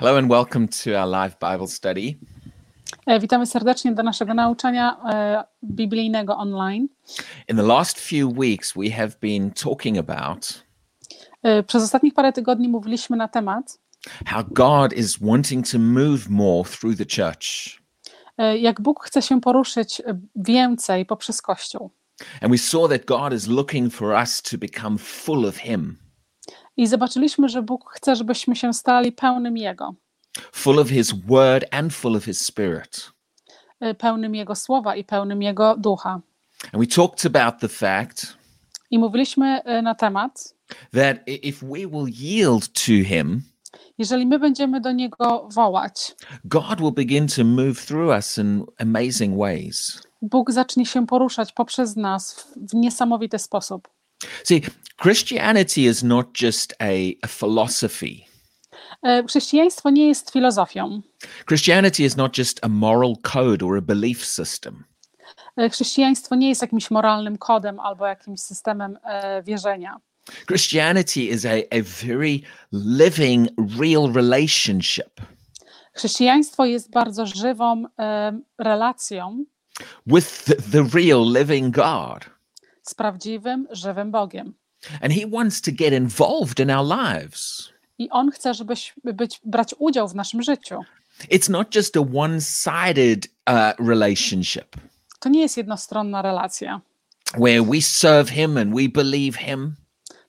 Hello and welcome to our live Bible study. E, Witamy serdecznie do naszego nauczania e, biblijnego online. In the last few weeks, we have been talking about E, Przez ostatnich parę tygodni mówiliśmy na temat, how God is wanting to move more through the church. e, jak Bóg chce się poruszyć e, więcej poprzez Kościół. And we saw that God is looking for us to become full of Him, I zobaczyliśmy, że Bóg chce, żebyśmy się stali pełnym Jego, full of His word and full of His spirit. e, pełnym Jego słowa i pełnym Jego ducha. And we talked about the fact I mówiliśmy e, na temat, that if we will yield to Him, jeżeli my będziemy do Niego wołać, God will begin to move through us in amazing ways. Bóg zacznie się poruszać poprzez nas w niesamowity sposób. See, Christianity is not just a, a philosophy. Chrześcijaństwo nie jest filozofią. Christianity is not just a moral code or a belief system. Chrześcijaństwo nie jest jakimś moralnym kodem albo jakimś systemem wierzenia. Christianity is a, a very living, real relationship Chrześcijaństwo jest bardzo żywą relacją with the, the real living God. Z prawdziwym, żywym Bogiem. And He wants to get involved in our lives. I On chce, żebyś być, brać udział w naszym życiu. It's not just a one sided uh, relationship To nie jest jednostronna relacja, where we serve Him and we believe Him,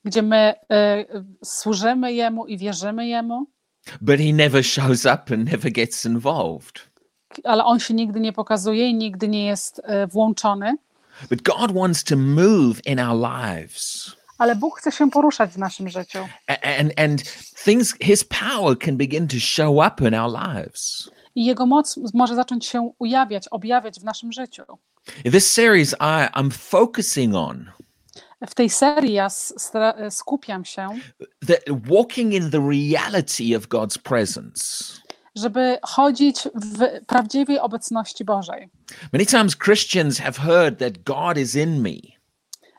gdzie my e, służymy Jemu i wierzymy Jemu, but He never shows up and never gets involved. ale On się nigdy nie pokazuje i nigdy nie jest e, włączony. But God wants to move in our lives. Ale Bóg chce się poruszać w naszym życiu. And and things his power can begin to show up in our lives I Jego moc może zacząć się ujawniać, objawiać w naszym życiu. In this series i i'm focusing on W tej serii ja stra- skupiam się, that walking in the reality of god's presence żeby chodzić w prawdziwej obecności Bożej. many times christians have heard that god is in me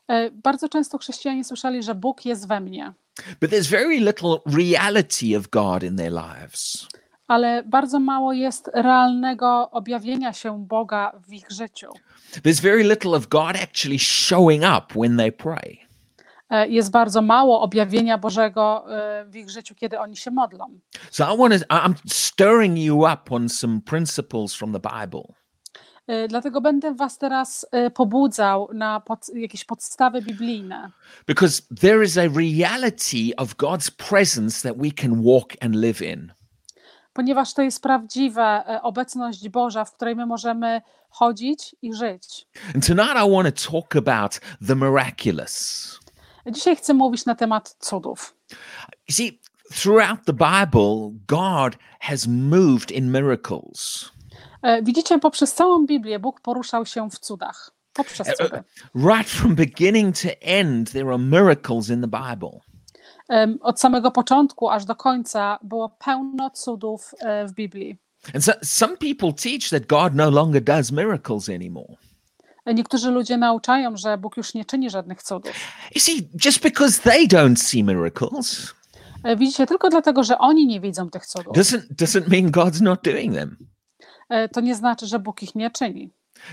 E, Bardzo często chrześcijanie słyszeli, że Bóg jest we mnie, but there's very little reality of god in their lives ale bardzo mało jest realnego objawienia się Boga w ich życiu. there's very little of god actually showing up when they pray Jest bardzo mało objawienia Bożego e, w ich życiu, kiedy oni się modlą. so i want to i'm stirring you up on some principles from the bible E, Dlatego będę Was teraz e, pobudzał na pod, jakieś podstawy biblijne. because there is a reality of God's presence that we can walk and live in. ponieważ to jest prawdziwa e, obecność Boża, w której my możemy chodzić i żyć. And tonight I want to talk about the miraculous. Dzisiaj chcę mówić na temat cudów. You see, throughout the Bible, God has moved in miracles. E, Widzicie, poprzez całą Biblię Bóg poruszał się w cudach. Poprzez cudy. Right from beginning to end, there are miracles in the Bible. Od samego początku aż do końca było pełno cudów e, w Biblii. And so some people teach that God no longer does miracles anymore. Niektórzy ludzie nauczają, że Bóg już nie czyni żadnych cudów. You see, just because they don't see miracles E, Widzicie, tylko dlatego, że oni nie widzą tych cudów, doesn't doesn't mean God's not doing them. e, to nie znaczy, że Bóg ich nie czyni.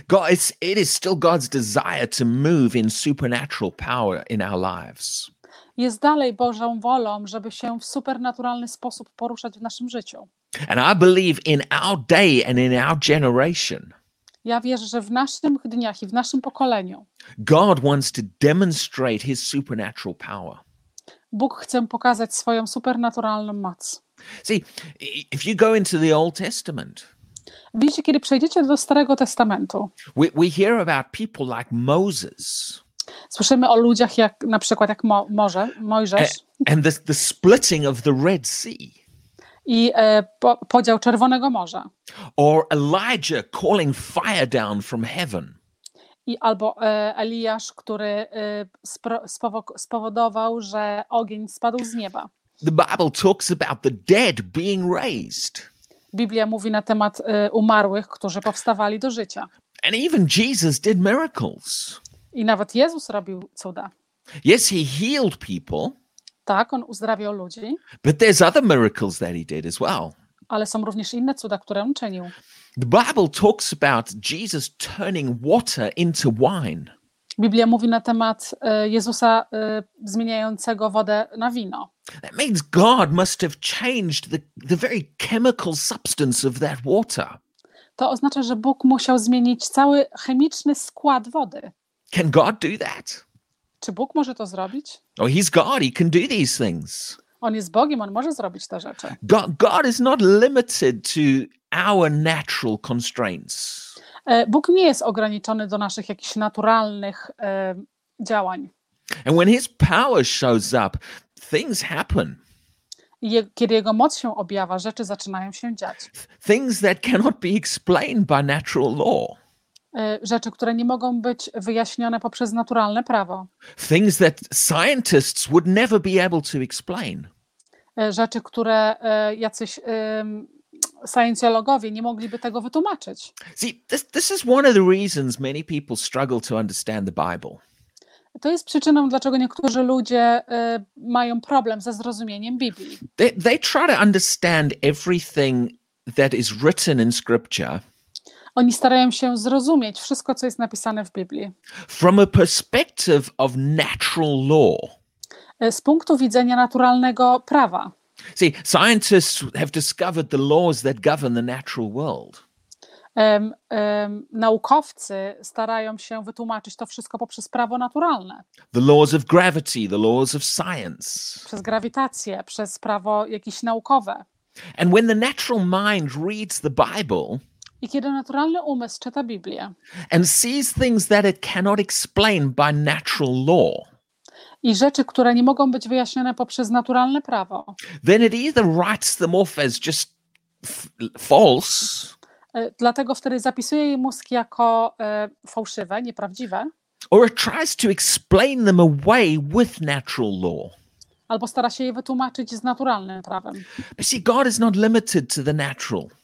God, it's, it is still God's desire to move in supernatural power in our lives. Jest dalej Bożą wolą, żeby się w supernaturalny sposób poruszać w naszym życiu. And I believe in our day and in our generation, Ja wierzę, że w naszych dniach i w naszym pokoleniu God wants to demonstrate his supernatural power. Bóg chce pokazać swoją supernaturalną moc. See, if you go into the Old Testament, Widzicie, kiedy przejdziecie do Starego Testamentu, we, we hear about people like Moses słyszymy o ludziach jak na przykład jak Mo, Morze, Mojżesz and the, the splitting of the Red Sea, i e, po, podział Czerwonego Morza. or Elijah calling fire down from heaven. I albo e, Eliasz, który e, spowodował, że ogień spadł z nieba. The Bible talks about the dead being raised. Biblia mówi na temat e, umarłych, którzy powstawali do życia. And even Jesus did miracles. I nawet Jezus robił cuda. Yes, he healed people, Tak, on uzdrawiał ludzi, but there's other miracles that he did as well. ale są również inne cuda, które on czynił. The Bible talks about Jesus turning water into wine. Biblia mówi na temat e, Jezusa e, zmieniającego wodę na wino. That means God must have changed the, the very chemical substance of that water. To oznacza, że Bóg musiał zmienić cały chemiczny skład wody. Can God do that? Czy Bóg może to zrobić? Oh, He's God. He can do these things. On jest Bogiem, on może zrobić te rzeczy. God, God is not limited to our natural constraints. E, Bóg nie jest ograniczony do naszych jakichś naturalnych e, działań. And when His power shows up, things happen. Je, kiedy Jego moc się objawia, rzeczy zaczynają się dziać. Things that cannot be explained by natural law. E, Rzeczy, które nie mogą być wyjaśnione poprzez naturalne prawo. Things that scientists would never be able to explain. E, Rzeczy, które e, jacyś em, scienceologowie nie mogliby tego wytłumaczyć. See, this, this is one of the reasons many people struggle to understand the Bible. To jest przyczyną, dlaczego niektórzy ludzie mają problem ze zrozumieniem Biblii. They, they try to understand everything that is written in Scripture Oni starają się zrozumieć wszystko, co jest napisane w Biblii. from a perspective of natural law. E, Z punktu widzenia naturalnego prawa. See, scientists have discovered the laws that govern the natural world. Em, em, naukowcy starają się wytłumaczyć to wszystko poprzez prawo naturalne, The laws of gravity, the laws of science. przez grawitację, przez prawo jakieś naukowe. And when the natural mind reads the Bible I kiedy naturalny umysł czyta Biblię and sees things that it cannot explain by natural law, i rzeczy, które nie mogą być wyjaśnione poprzez naturalne prawo, then it either writes them off as just false e, dlatego wtedy zapisuje jej mózg jako e, fałszywe, nieprawdziwe, or it tries to explain them away with natural law. albo stara się je wytłumaczyć z naturalnym prawem. But see, God is not limited to the natural.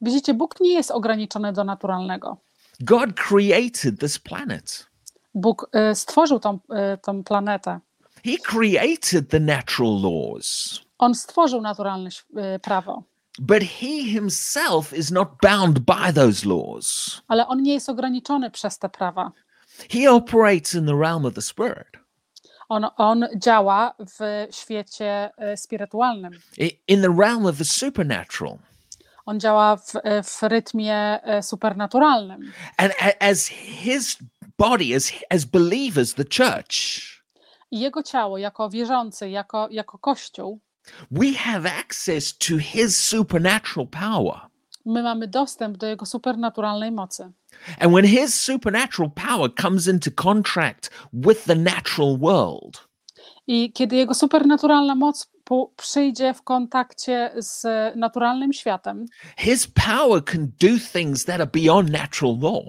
Widzicie, Bóg nie jest ograniczony do naturalnego. God created this planet. Bóg e, stworzył tą, e, tą planetę. He created the natural laws. On stworzył naturalne e, prawo, But he himself is not bound by those laws. ale on nie jest ograniczony przez te prawa. He operates in the realm of the spirit. On, on działa w świecie spirytualnym. In the realm of the supernatural. On działa w, e, w rytmie e, supernaturalnym. And as his body, as, as believers, the church, I jego ciało, jako wierzący, jako, jako kościół, we have access to his supernatural power. my mamy dostęp do jego supernaturalnej mocy. And when his supernatural power comes into contract with the natural world, I kiedy jego supernaturalna moc przyjdzie w kontakcie z naturalnym światem, his power can do things that are beyond natural law.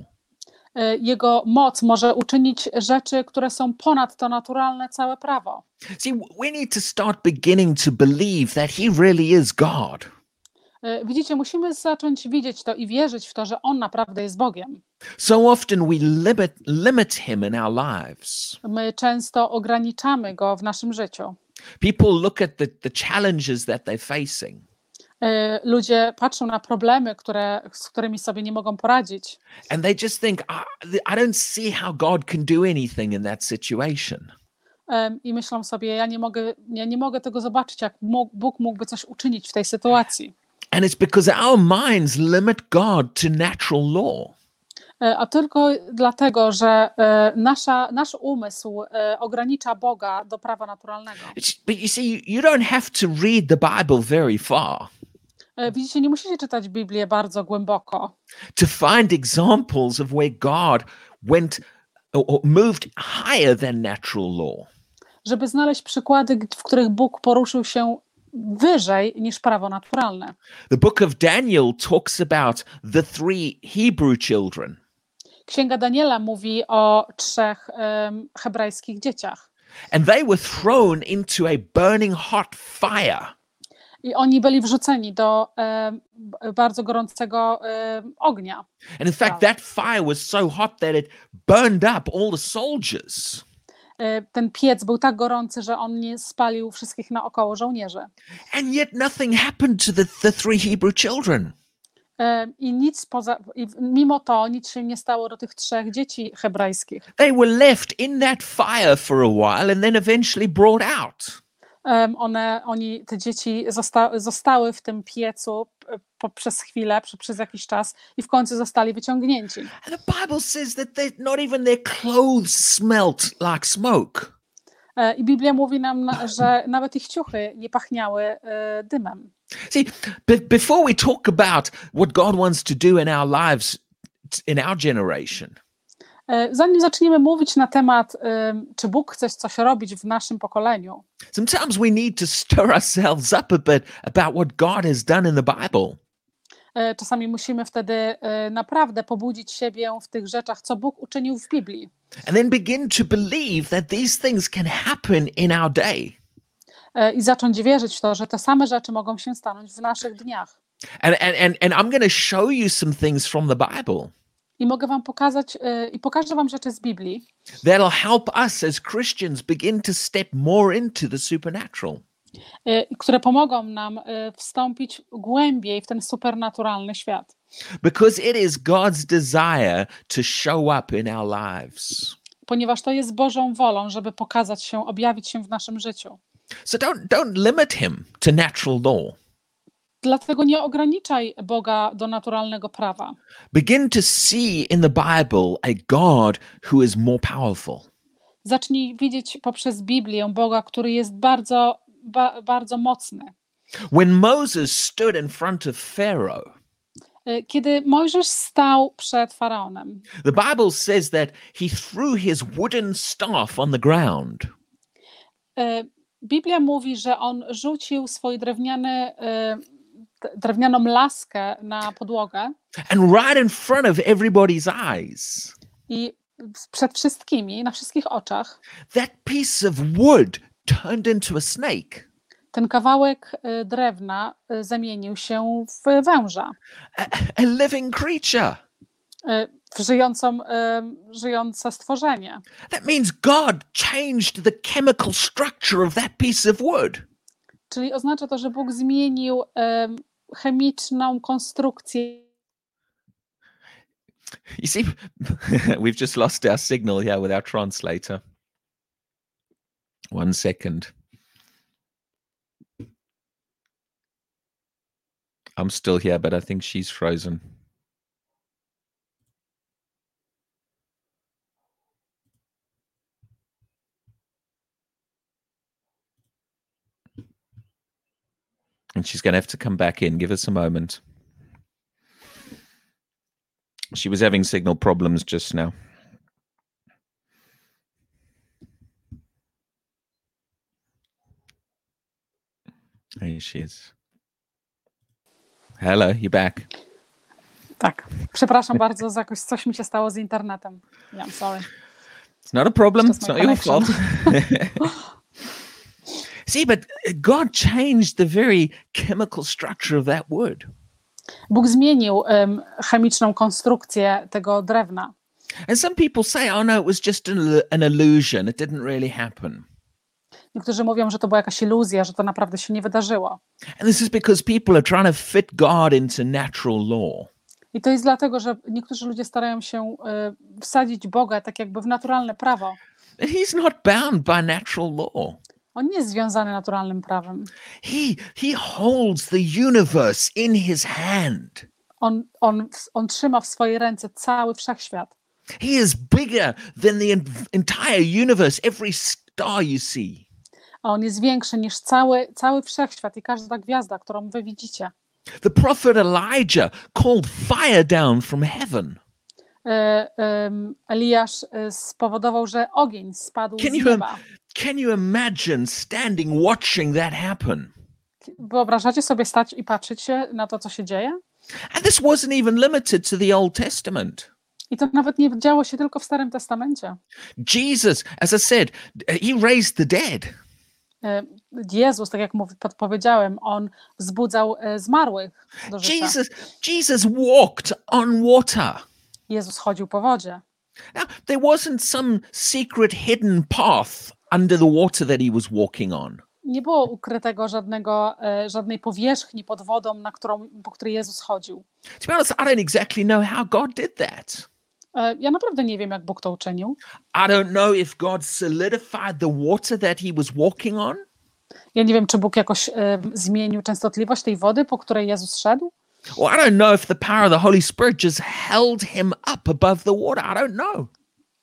e, jego moc może uczynić rzeczy, które są ponad to naturalne całe prawo. See, we need to start beginning to believe that he really is God. E, Widzicie, musimy zacząć widzieć to i wierzyć w to, że on naprawdę jest Bogiem. So often we limit, limit him in our lives. My często ograniczamy go w naszym życiu. People look at the, the challenges that they're facing E, Ludzie patrzą na problemy, które, z którymi sobie nie mogą poradzić. and they just think, I, I don't see how God can do anything in that situation. I myślą sobie, ja nie mogę, ja nie mogę tego zobaczyć, jak Bóg mógłby coś uczynić w tej sytuacji. And it's because our minds limit God to natural law. E, A tylko dlatego, że e, nasza, nasz umysł e, ogranicza Boga do prawa naturalnego. But you see, you, don't have to read the Bible very far Widzicie, nie musicie czytać Biblię bardzo głęboko, to find examples of where God went or, moved higher than natural law. żeby znaleźć przykłady, w których Bóg poruszył się wyżej niż prawo naturalne. The book of Daniel talks about the three Hebrew children. Księga Daniela mówi o trzech em, hebrajskich dzieciach. and they were thrown into a burning hot fire. I oni byli wrzuceni do b- bardzo gorącego em, ognia. And in fact, that fire was so hot that it burned up all the soldiers. e, ten piec był tak gorący, że on nie spalił wszystkich naokoło żołnierzy. And yet nothing happened to the, the three Hebrew children. E, I nic poza, i mimo to nic się nie stało do tych trzech dzieci hebrajskich. They were left in that fire for a while and then eventually brought out. One, oni, te dzieci zosta, zostały w tym piecu po, przez chwilę, przy, przez jakiś czas i w końcu zostali wyciągnięci. And the Bible says that they, not even their clothes smelt like smoke. E, I Biblia mówi nam, na- że nawet ich ciuchy nie pachniały e, dymem. See, be- before we talk about what God wants to do in our lives, in our generation, E, Zanim zaczniemy mówić na temat, em, czy Bóg chce coś robić w naszym pokoleniu, sometimes we need to stir ourselves up a bit about what God has done in the Bible. czasami musimy wtedy naprawdę pobudzić siebie w tych rzeczach, co Bóg uczynił w Biblii. And then begin to believe that these things can happen in our day. E, I zacząć wierzyć w to, że te same rzeczy mogą się stanąć w naszych dniach. And, and, and, and I'm going to show you some things from the Bible I mogę Wam pokazać, e, i pokażę Wam rzeczy z Biblii, that'll help us as Christians begin to step more into the supernatural. e, które pomogą nam wstąpić głębiej w ten supernaturalny świat. Because it is God's desire to show up in our lives. Ponieważ to jest Bożą wolą, żeby pokazać się, objawić się w naszym życiu. So don't, don't limit him to natural law. Dlatego nie ograniczaj Boga do naturalnego prawa. Begin to see in the Bible a God who is more powerful. Zacznij widzieć poprzez Biblię Boga, który jest bardzo, ba, bardzo mocny. When Moses stood in front of Pharaoh, Kiedy Mojżesz stał przed faraonem, the Bible says that he threw his wooden staff on the ground. E, Biblia mówi, że on rzucił swój drewniany, e, drewnianą laskę na podłogę. And right in front of everybody's eyes, i przed wszystkimi, na wszystkich oczach, that piece of wood turned into a snake. Ten kawałek e, drewna e, zamienił się w węża, a, a living creature. e, w żyjącą, żyjące stworzenie. That means God changed the chemical structure of that piece of wood. Czyli oznacza to, że Bóg zmienił em, chemiczną konstrukcję. You see, we've just lost our signal here with our translator. One second. I'm still here, but I think she's frozen. And she's going to have to come back in. Give us a moment. She was having signal problems just now. There she is. Hello, you back. Tak. Przepraszam bardzo, za jakoś coś mi się stało z internetem. Yeah, I'm sorry. It's not a problem. It's not your fault. See, but God changed the very chemical structure of that wood. Bóg zmienił em, chemiczną konstrukcję tego drewna. And some people say, oh no, it was just an, an illusion. It didn't really happen. Niektórzy mówią, że to była jakaś iluzja, że to naprawdę się nie wydarzyło. And this is because people are trying to fit God into natural law. I to jest dlatego, że niektórzy ludzie starają się e, wsadzić Boga tak jakby w naturalne prawo. And He's not bound by natural law. On nie jest związany naturalnym prawem. He he holds the universe in his hand. On, on, on trzyma w swojej ręce cały wszechświat. He is bigger than the en- entire universe, every star you see. A on jest większy niż cały, cały wszechświat i każda gwiazda, którą wy widzicie. The prophet Elijah called fire down from heaven. E, Eliasz e, spowodował, że ogień spadł Can z you, nieba. can you imagine standing watching that happen? Wyobrażacie sobie stać i patrzeć na to, co się dzieje? And this wasn't even limited to the Old Testament. I to nawet nie działo się tylko w Starym Testamencie. Jesus, as I said, he raised the dead. E, Jezus, tak jak podpowiedziałem, on wzbudzał e, zmarłych do życia. Jesus, Jesus walked on water. Jezus chodził po wodzie. Now, there wasn't some secret hidden path under the water that he was walking on. Nie było ukrytego żadnego, e, żadnej powierzchni pod wodą, na którą, po której Jezus chodził. To be honest, I don't exactly know how God did that. E, Ja naprawdę nie wiem, jak Bóg to uczynił. I don't know if God solidified the water that he was walking on. Ja nie wiem, czy Bóg jakoś e, zmienił częstotliwość tej wody, po której Jezus szedł. Or I don't know if the power of the Holy Spirit just held him up above the water. I don't know.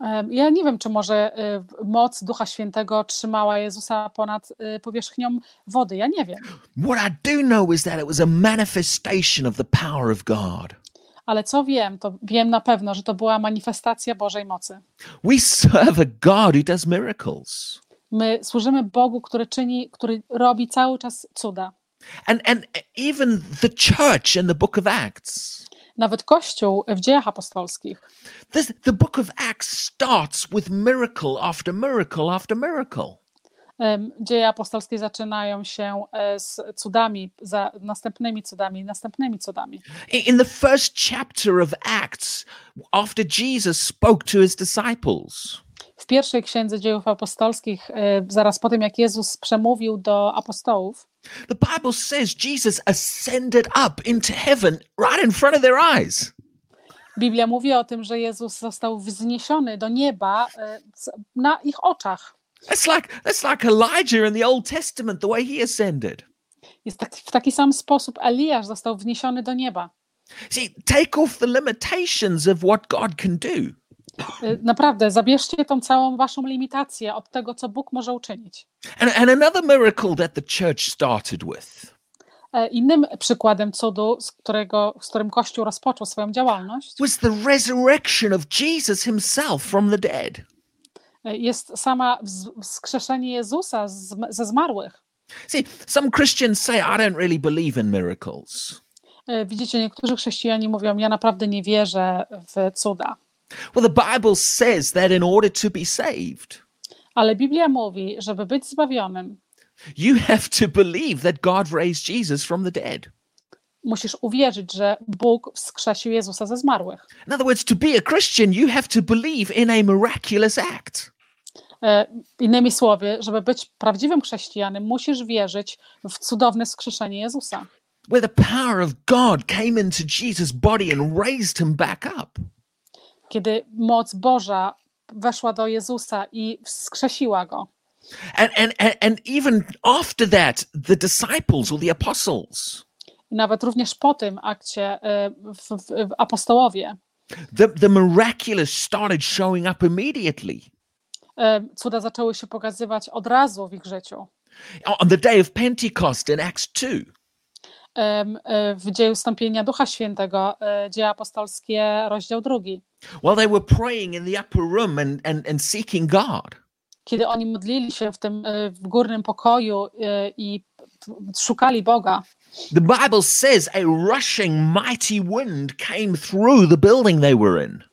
E, Ja nie wiem, czy może e, moc Ducha Świętego trzymała Jezusa ponad powierzchnią wody. Ja nie wiem. What I do know is that it was a manifestation of the power of God. Ale co wiem, to wiem na pewno, że to była manifestacja Bożej mocy. We serve a God who does miracles. My służymy Bogu, który czyni, który robi cały czas cuda. And and even the church in the book of Acts. Nawet Kościół w dziejach apostolskich. This, the book of Acts starts with miracle after miracle after miracle. Dzieje apostolskie zaczynają się e, z cudami, za następnymi cudami, następnymi cudami. In the first chapter of Acts, after Jesus spoke to his disciples, W pierwszej księdze dziejów apostolskich, e, zaraz po tym jak Jezus przemówił do apostołów, the Bible says Jesus ascended up into heaven right in front of their eyes. Biblia mówi o tym, że Jezus został wzniesiony do nieba e, na ich oczach. That's like that's like Elijah in the Old Testament, the way he ascended. Jest tak, w taki sam sposób Eliasz został wniesiony do nieba. See, take off the limitations of what God can do. E, Naprawdę, zabierzcie tą całą waszą limitację od tego, co Bóg może uczynić. And, and another miracle that the church started with E, Innym przykładem cudu, z, którego, z którym Kościół rozpoczął swoją działalność, was the resurrection of Jesus himself from the dead. E, jest sama wskrzeszenie Jezusa z, ze zmarłych. See, some Christians say, I don't really believe in miracles. E, Widzicie, niektórzy chrześcijanie mówią, ja naprawdę nie wierzę w cuda. Well, the Bible says that in order to be saved, Ale Biblia mówi, żeby być zbawionym, you have to believe that God raised Jesus from the dead. Musisz uwierzyć, że Bóg wskrzesił Jezusa ze zmarłych. In other words, to be a Christian, you have to believe in a miraculous act. E, Innymi słowy, żeby być prawdziwym chrześcijanem, musisz wierzyć w cudowne wskrzeszenie Jezusa. where the power of God came into Jesus' body and raised him back up. Kiedy moc Boża weszła do Jezusa i wskrzesiła go. And, and, and, even after that, the disciples or the apostles, nawet również po tym akcie e, w, w, w apostołowie the, the miraculous started showing up immediately. e, cuda zaczęły się pokazywać od razu w ich życiu. On the day of Pentecost in Acts 2, Em, e, W dzieju wstąpienia Ducha Świętego, dzieje apostolskie, rozdział drugi. while they were praying in the upper room and, and, and seeking God, Kiedy oni modlili się w tym w górnym pokoju i szukali Boga, the Bible says a rushing mighty wind came through the building they were in.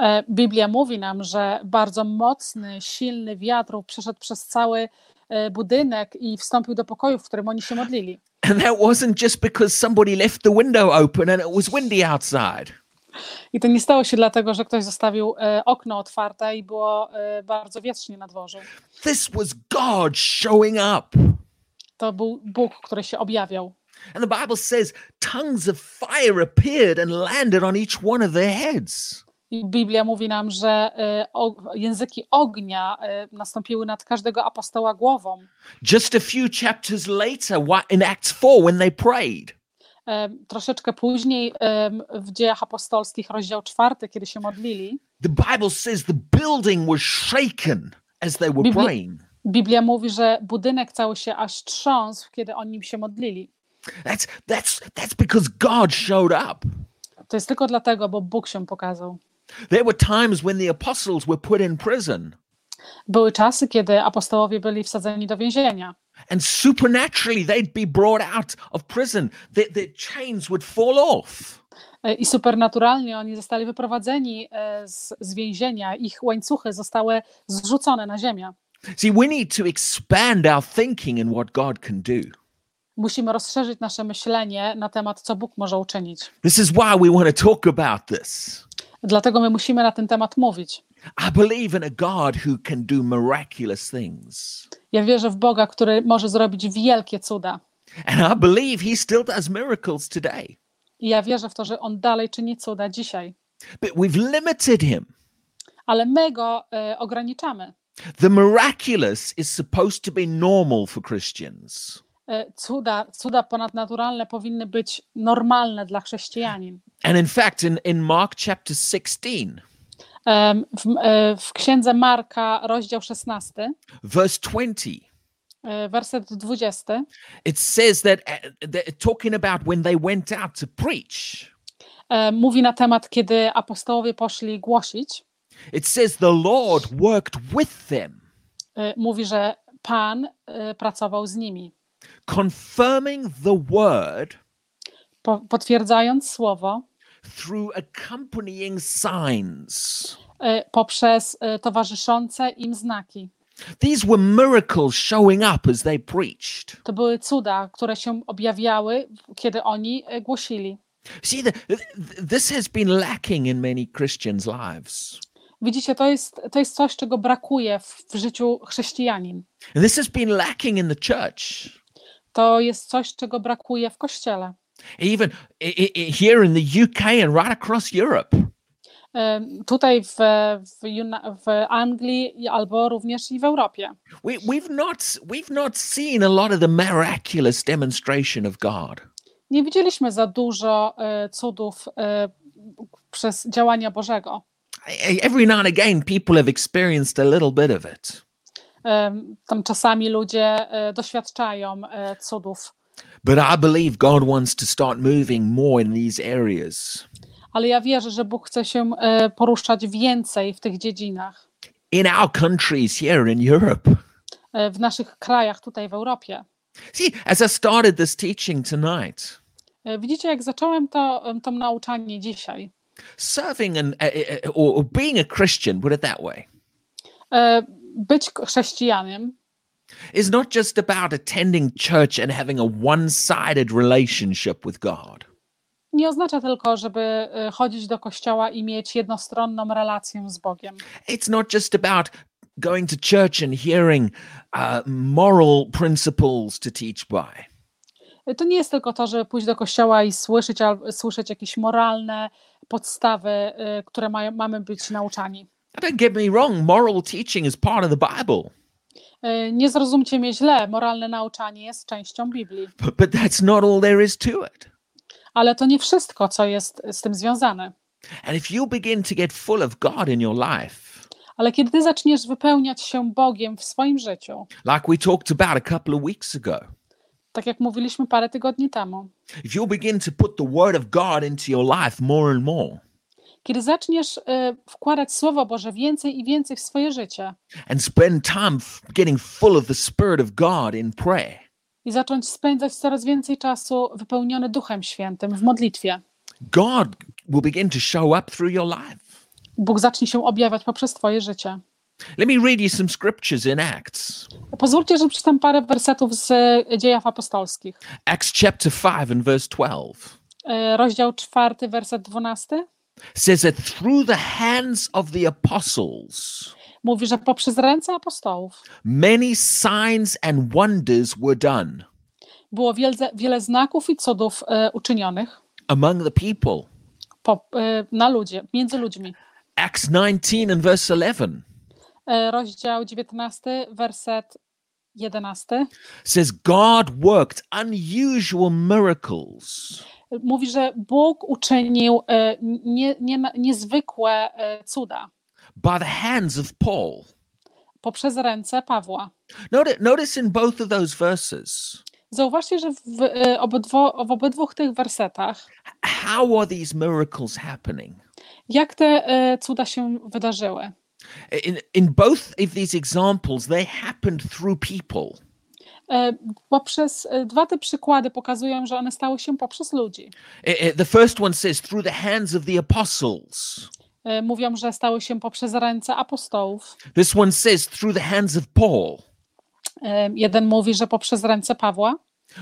E, Biblia mówi nam, że bardzo mocny, silny wiatr przeszedł przez cały e, budynek i wstąpił do pokoju, w którym oni się modlili. And that wasn't just because somebody left the window open and it was windy outside. I to nie stało się dlatego, że ktoś zostawił e, okno otwarte i było e, bardzo wietrznie na dworzu. This was God showing up. To był Bóg, który się objawiał. And the Bible says tongues of fire appeared and landed on each one of their heads. I Biblia mówi nam, że e, języki ognia e, nastąpiły nad każdego apostoła głową. Just a few chapters later, in Acts 4, when they prayed, E, Troszeczkę później w dziejach apostolskich, rozdział czwarty, kiedy się modlili, the Bible says the building was shaken as they were praying. Biblia mówi, że budynek cały się aż trząsł, kiedy oni się modlili. That's that's that's because God showed up. To jest tylko dlatego, bo Bóg się pokazał. There were times when the apostles were put in prison Były czasy, kiedy apostołowie byli wsadzeni do więzienia. and supernaturally they'd be brought out of prison. Their, their chains would fall off. E, I supernaturalnie oni zostali wyprowadzeni e, z, z więzienia, ich łańcuchy zostały zrzucone na ziemię. See, we need to expand our thinking in what God can do. Musimy rozszerzyć nasze myślenie na temat, co Bóg może uczynić. This is why we want to talk about this. Dlatego my musimy na ten temat mówić. I believe in a God who can do miraculous things. Ja wierzę w Boga, który może zrobić wielkie cuda. And I believe he still does miracles today. I ja wierzę w to, że On dalej czyni cuda dzisiaj. But we've limited him. Ale my go e, ograniczamy. The miraculous is supposed to be normal for Christians. E, cuda, cuda ponadnaturalne powinny być normalne dla chrześcijanin. And in fact, in, in Mark chapter 16, Em, W, e, w księdze Marka, rozdział 16, verse 20, e, werset 20, it says that, talking about when they went out to preach, mówi na temat, kiedy apostołowie poszli głosić. it says the Lord worked with them, Mówi, że Pan pracował z nimi, confirming the word po, potwierdzając słowo through accompanying signs. e, poprzez e, towarzyszące im znaki. These were miracles showing up as they preached. To były cuda, które się objawiały, kiedy oni e, głosili. See, the, th- this has been lacking in many Christians' lives. Widzicie, to jest, to jest coś, czego brakuje w, w życiu chrześcijanin. And this has been lacking in the church. To jest coś, czego brakuje w kościele. Even here in the UK and right across Europe. Tutaj w, w, w Anglii albo również i w Europie. We, we've not we've not seen a lot of the miraculous demonstration of God. Nie widzieliśmy za dużo e, cudów e, przez działania Bożego. E- Every now and again, people have experienced a little bit of it, Tam czasami ludzie e, doświadczają e, cudów, but I believe God wants to start moving more in these areas. ale ja wierzę, że Bóg chce się e, poruszać więcej w tych dziedzinach, in our countries here in Europe. w naszych krajach, tutaj w Europie. See, as I started this teaching tonight, Widzicie, jak zacząłem to, to nauczanie dzisiaj. serving and or, being a Christian, put it that way, Być chrześcijanem is not just about attending church and having a one-sided relationship with God. nie oznacza tylko, żeby e, chodzić do kościoła i mieć jednostronną relację z Bogiem. It's not just about going to church and hearing uh, moral principles to teach by. E, To nie jest tylko to, żeby pójść do kościoła i słyszeć, słyszeć jakieś moralne podstawy, e, które mają, mamy być nauczani. Don't get me wrong, moral teaching is part of the Bible, E, Nie zrozumcie mnie źle, moralne nauczanie jest częścią Biblii, but, but that's not all there is to it. ale to nie wszystko, co jest z tym związane. And if you begin to get full of God in your life, Ale kiedy ty zaczniesz wypełniać się Bogiem w swoim życiu, like we talked about a couple of weeks ago, tak jak mówiliśmy parę tygodni temu, if you'll begin to put the word of God into your life more and more kiedy zaczniesz e, wkładać Słowo Boże więcej i więcej w swoje życie and spend time getting full of the Spirit of God in prayer, i zacząć spędzać coraz więcej czasu wypełniony Duchem Świętym w modlitwie, God will begin to show up through your life. Bóg zacznie się objawiać poprzez Twoje życie. Let me read you some scriptures in Acts. Pozwólcie, że przeczytam parę wersetów z e, dziejów apostolskich. Acts chapter 5 and verse 12 E, Rozdział czwarty, werset dwunasty says that through the hands of the apostles, mówi, że poprzez ręce apostołów many signs and wonders were done było wiele, wiele znaków i cudów e, uczynionych among the people. po, e, na ludzie, między ludźmi. Acts 19 and verse 11 E, Rozdział 19, werset 11 says God worked unusual miracles mówi, że Bóg uczynił e, nie, nie, niezwykłe e, cuda by the hands of Paul. poprzez ręce Pawła. Notice, notice in both of those verses, Zauważcie, że w, e, obydwo, w obydwu tych wersetach, how are these miracles happening? jak te cuda się wydarzyły. In, in both of these examples, they happened through people. E, Poprzez e, dwa te przykłady pokazują, że one stały się poprzez ludzi. I- The first one says, through the hands of the apostles. E, Mówią, że stały się poprzez ręce apostołów. This one says, through the hands of Paul. E, Jeden mówi, że poprzez ręce Pawła,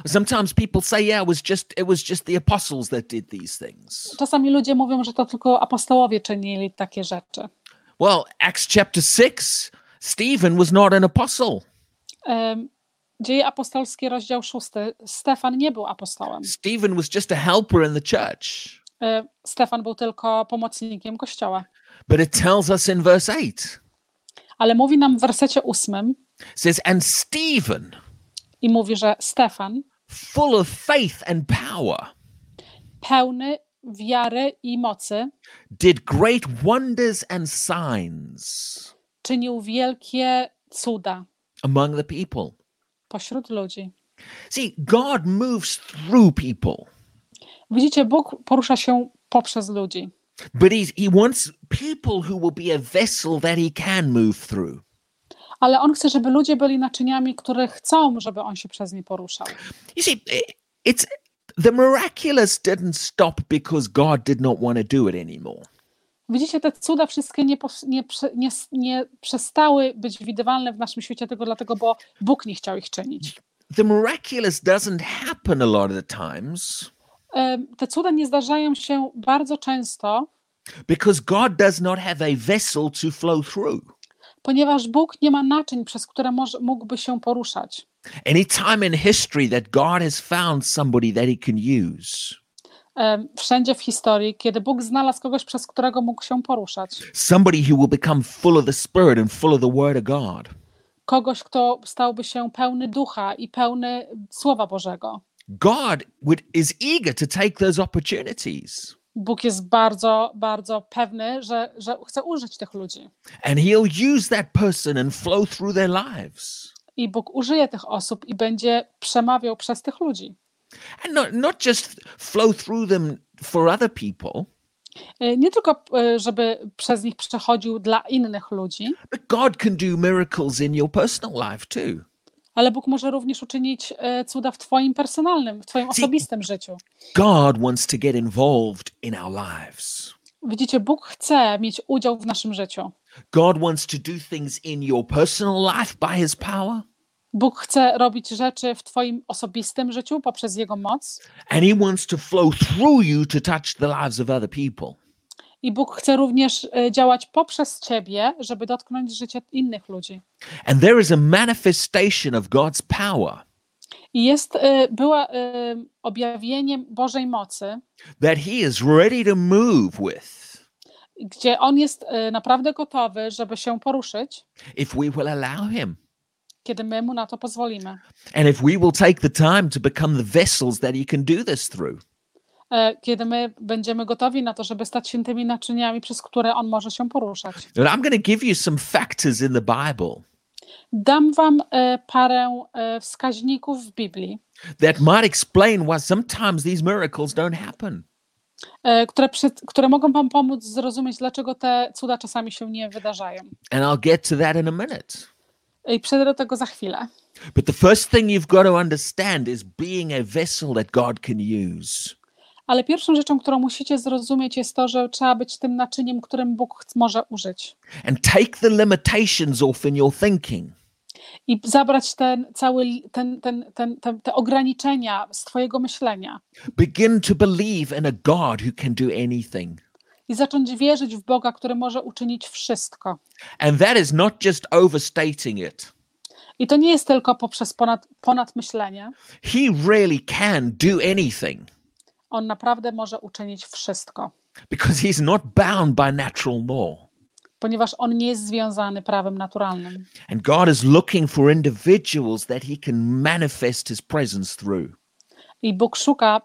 Sometimes people say, yeah, it was just it was just the apostles that did these things. Czasami ludzie mówią, że to tylko apostołowie czynili takie rzeczy. Well, Acts chapter 6, Stephen was not an apostle. Em, Dzieje apostolskie, rozdział 6. Stefan nie był apostołem. Stephen was just a helper in the church. E, Stefan był tylko pomocnikiem kościoła. But it tells us in verse 8 Ale mówi nam w wersecie 8 says, And Stephen, i mówi, że Stefan, full of faith and power, pełny wiary i mocy, did great wonders and signs czynił wielkie cuda among the people. pośród ludzi. See, God moves through people, Widzicie, Bóg porusza się poprzez ludzi, but he's, he wants people who will be a vessel that he can move through. ale On chce, żeby ludzie byli naczyniami, które chcą, żeby On się przez nie poruszał. You see, it's the miraculous didn't stop because God did not want to do it anymore. Widzicie, te cuda wszystkie nie, nie, nie, nie przestały być widywalne w naszym świecie tylko dlatego, bo Bóg nie chciał ich czynić. The miraculous doesn't happen a lot of the times Te cuda nie zdarzają się bardzo często, because God does not have a vessel to flow through. ponieważ Bóg nie ma naczyń, przez które może, mógłby się poruszać. Any time in history that God has found somebody that he can use, Wszędzie w historii, kiedy Bóg znalazł kogoś, przez którego mógł się poruszać, somebody who will become full of the Spirit and full of the Word of God, kogoś, kto stałby się pełny ducha i pełny Słowa Bożego. God would, is eager to take those opportunities. Bóg jest bardzo, bardzo pewny, że, że chce użyć tych ludzi. And he'll use that person and flow through their lives. I Bóg użyje tych osób i będzie przemawiał przez tych ludzi. And not, not just flow through them for other people, Y, Nie tylko, y, żeby przez nich przechodził dla innych ludzi, but God can do miracles in your personal life too. ale Bóg może również uczynić y, cuda w Twoim personalnym, w Twoim osobistym życiu. God wants to get involved in our lives. Widzicie, Bóg chce mieć udział w naszym życiu. God wants to do things in your personal life by his power, Bóg chce robić rzeczy w Twoim osobistym życiu poprzez Jego moc. and he wants to flow through you to touch the lives of other people. I Bóg chce również y, działać poprzez Ciebie, żeby dotknąć życia innych ludzi. And there is a manifestation of God's power I jest, y, była y, objawieniem Bożej mocy, that he is ready to move with gdzie On jest naprawdę gotowy, żeby się poruszyć, if we will allow him. Kiedy my Mu na to pozwolimy. And if we will take the time to become the vessels that he can do this through. E, Kiedy my będziemy gotowi na to, żeby stać się tymi naczyniami, przez które On może się poruszać. But I'm going to give you some factors in the Bible Dam Wam e, parę e, wskaźników w Biblii, that might explain why sometimes these miracles don't happen. e, które, przy, które mogą Wam pomóc zrozumieć, dlaczego te cuda czasami się nie wydarzają. And I'll get to that in a minute. I przejdę do tego za chwilę. But the first thing you've got to understand is being a vessel that God can use. Ale pierwszą rzeczą, którą musicie zrozumieć, jest to, że trzeba być tym naczyniem, którym Bóg może użyć. And take the limitations off in your thinking. I zabrać ten cały, ten, ten, ten, ten, te ograniczenia z Twojego myślenia Begin to believe in a God who can do anything. I zacząć wierzyć w Boga, który może uczynić wszystko. And that is not just overstating it. I to nie jest tylko poprzez ponad, ponad myślenie. He really can do anything On naprawdę może uczynić wszystko, because he's not bound by natural law. ponieważ on nie jest związany prawem naturalnym. And God is looking for individuals that he can manifest his presence through. I Bóg szuka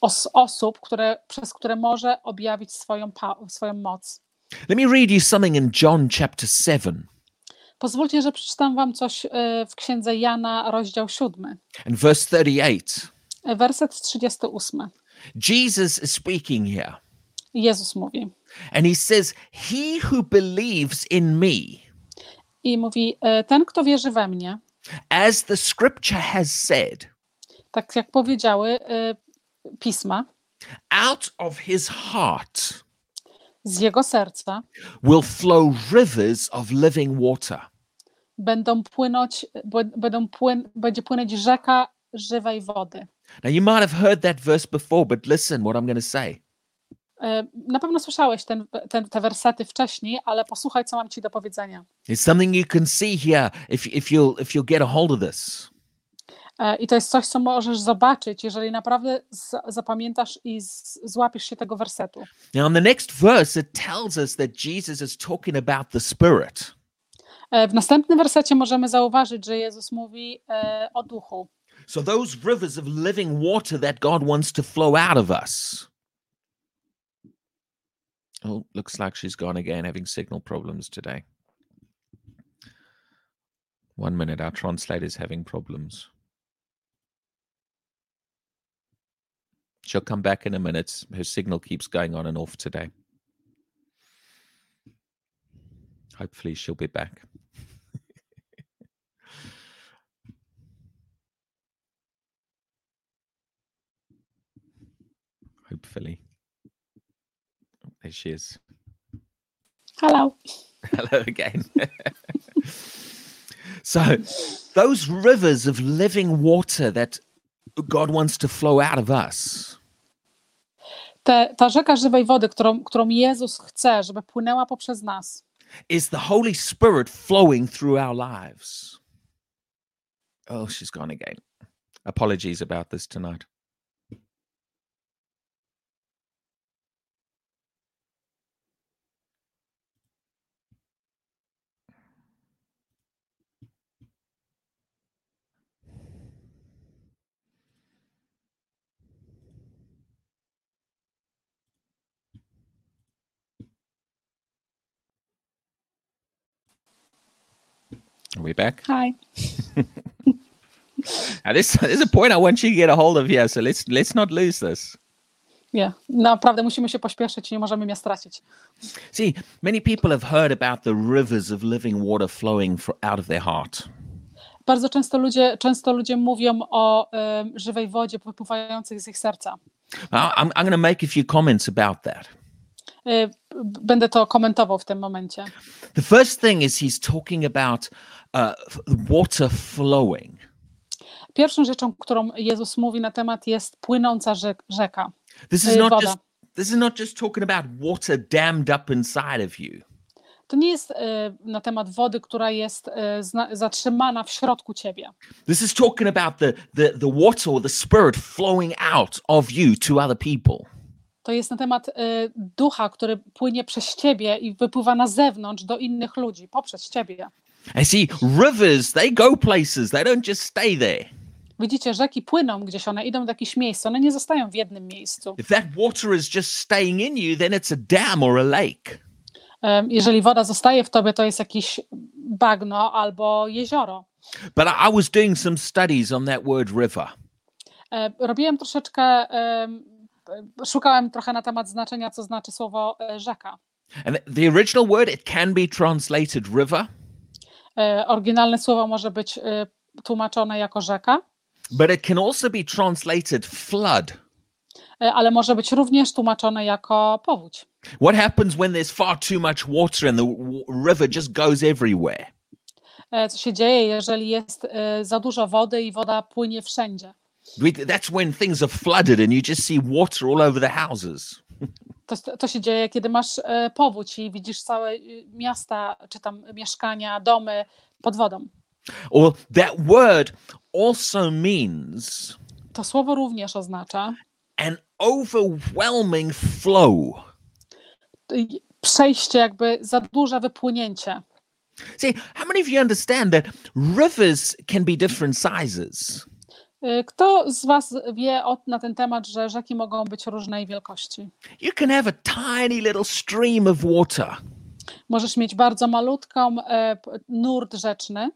os, osób, które, przez które może objawić swoją, swoją moc. Let me read you something in John chapter 7 Pozwólcie, że przeczytam wam coś y, w księdze Jana, rozdział 7, and verse 38. y, werset 38. Jesus is speaking here Jezus mówi. and he says, He who believes in me, I mówi, ten, kto wierzy we mnie, as the scripture has said, tak jak powiedziały y, pisma, out of his heart z jego serca will flow rivers of living water. będą płynąć, będą płyn, będzie płynąć rzeka żywej wody. Now, you might have heard that verse before, but listen what I'm going to say. E, Na pewno słyszałeś ten, ten, te wersety wcześniej, ale posłuchaj, co mam ci do powiedzenia. It's something you can see here if, if, you'll, if you'll get a hold of this. E, I to jest coś, co możesz zobaczyć, jeżeli naprawdę za- zapamiętasz i złapiesz się tego wersetu. Now, in the next verse, it tells us that Jesus is talking about the Spirit. E, W następnym wersecie możemy zauważyć, że Jezus mówi e, o duchu. So, those rivers of living water that God wants to flow out of us. Oh, looks like she's gone again, having signal problems today. One minute, our translator's having problems. She'll come back in a minute. Her signal keeps going on and off today. Hopefully, she'll be back. Hopefully. Oh, There she is. Hello. Hello again. so, those rivers of living water that God wants to flow out of us, Te, ta rzeka żywej wody, którą, którą Jezus chce, żeby płynęła poprzez nas, is the Holy Spirit flowing through our lives. Oh, she's gone again. Apologies about this tonight. Are we back? Hi. Now, this, there's a point I want you to get a hold of here, so let's let's not lose this. Nie, naprawdę musimy się pośpieszyć nie możemy mnie stracić. See, many people have heard about the rivers of living water flowing fro- out of their heart. Bardzo często ludzie, często ludzie mówią o em, żywej wodzie wypływających z ich serca. I'm, I'm going to make a few comments about that. Y, Będę to komentował w tym momencie. The first thing is he's talking about water flowing. Pierwszą rzeczą, którą Jezus mówi na temat jest płynąca rzek, rzeka. This is Y, not woda. just this is not just talking about water dammed up inside of you. To nie jest y, na temat wody, która jest y, zatrzymana w środku ciebie. This is talking about the, the, the water or the spirit flowing out of you to other people. To jest na temat y, ducha, który płynie przez ciebie i wypływa na zewnątrz do innych ludzi, poprzez ciebie. And see, rivers, they go places, they don't just stay there. Widzicie, rzeki płyną gdzieś, one idą do jakichś miejsc, one nie zostają w jednym miejscu. If that water is just staying in you, then it's a dam or a lake. Em, Jeżeli woda zostaje w tobie, to jest jakieś bagno albo jezioro. But I, I was doing some studies on that word river. E, Robiłem troszeczkę, e, szukałem trochę na temat znaczenia, co znaczy słowo rzeka. And the- original word, it can be translated river, Oryginalne słowo może być e, tłumaczone jako rzeka, but it can also be translated flood. e, ale może być również tłumaczone jako powódź. What happens when there's far too much water and the river just goes everywhere? E, Co się dzieje, jeżeli jest e, za dużo wody i woda płynie wszędzie? That's when things are flooded and you just see water all over the houses. To, to się dzieje, kiedy masz e, powódź i widzisz całe e, miasta, czy tam mieszkania, domy pod wodą. Or that word also means To słowo również oznacza an overwhelming flow. y, przejście, jakby za duże wypłynięcie. See, how many of you understand that rivers can be different sizes? Y, Kto z Was wie o, na ten temat, że rzeki mogą być różnej wielkości? You can have a tiny little stream of water, Możesz mieć bardzo malutką e, nurt rzeczny,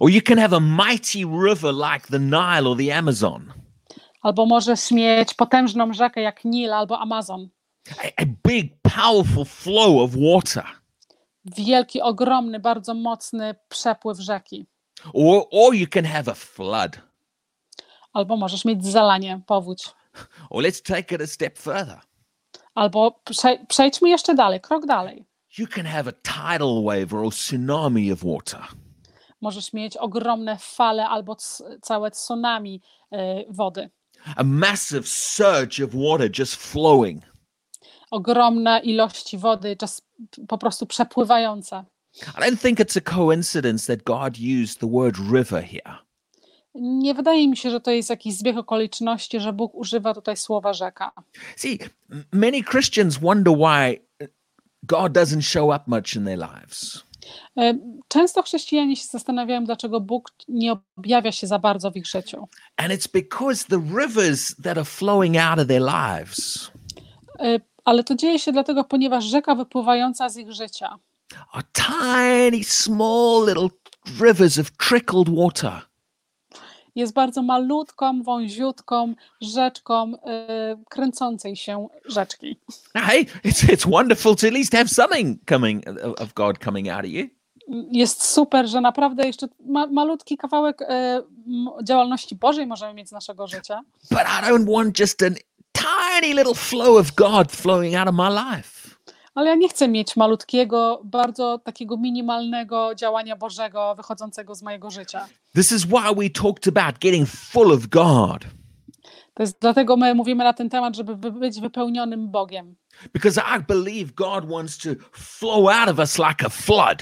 or you can have a mighty river like the Nile or the Amazon, albo możesz mieć potężną rzekę jak Nil albo Amazon. a, a big, powerful flow of water. Wielki, ogromny, bardzo mocny przepływ rzeki. Or, or you can have a flood. Albo możesz mieć zalanie, powódź. Or let's take it a step further. Albo prze, przejdźmy jeszcze dalej, krok dalej. You can have a tidal wave or a tsunami of water. możesz mieć ogromne fale albo całe tsunami e, wody. a massive surge of water just flowing. Ogromne ilości wody, czas po prostu przepływające. I don't think it's a coincidence that God used the word river here. Nie wydaje mi się, że to jest jakiś zbieg okoliczności, że Bóg używa tutaj słowa rzeka. See, many Christians wonder why God doesn't show up much in their lives. E, Często chrześcijanie się zastanawiają, dlaczego Bóg nie objawia się za bardzo w ich życiu. And it's because the rivers that are flowing out of their lives E, Ale to dzieje się dlatego, ponieważ rzeka wypływająca z ich życia are tiny, small little rivers of trickled water. Jest bardzo malutką, wąziutką rzeczką e, kręcącej się rzeczki. Hey, it's, it's wonderful to at least have something coming of God coming out of you. Jest super, że naprawdę jeszcze ma, malutki kawałek e, m- działalności Bożej możemy mieć z naszego życia. But I don't want just a tiny little flow of God flowing out of my life. Ale ja nie chcę mieć malutkiego, bardzo takiego minimalnego działania Bożego wychodzącego z mojego życia. This is why we talked about getting full of God. To jest dlatego my mówimy na ten temat, żeby by- być wypełnionym Bogiem. Because I believe God wants to flow out of us like a flood.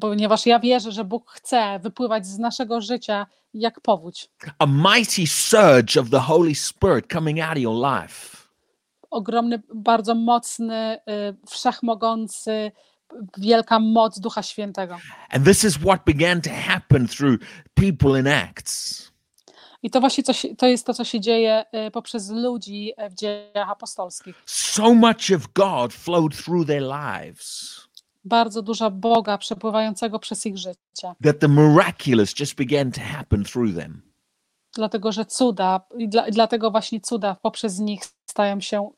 Ponieważ ja wierzę, że Bóg chce wypływać z naszego życia jak powódź. A mighty surge of the Holy Spirit coming out of your life. Ogromny, bardzo mocny, y, wszechmogący, wielka moc Ducha Świętego. And this is what began to happen through people in Acts. I to właśnie co się, to jest to, co się dzieje y, poprzez ludzi y, w dziejach apostolskich. So much of God flowed through their lives Bardzo dużo Boga przepływającego przez ich życie. that the miraculous just began to happen through them. Dlatego, że cuda, i dla, dlatego właśnie cuda poprzez nich stają się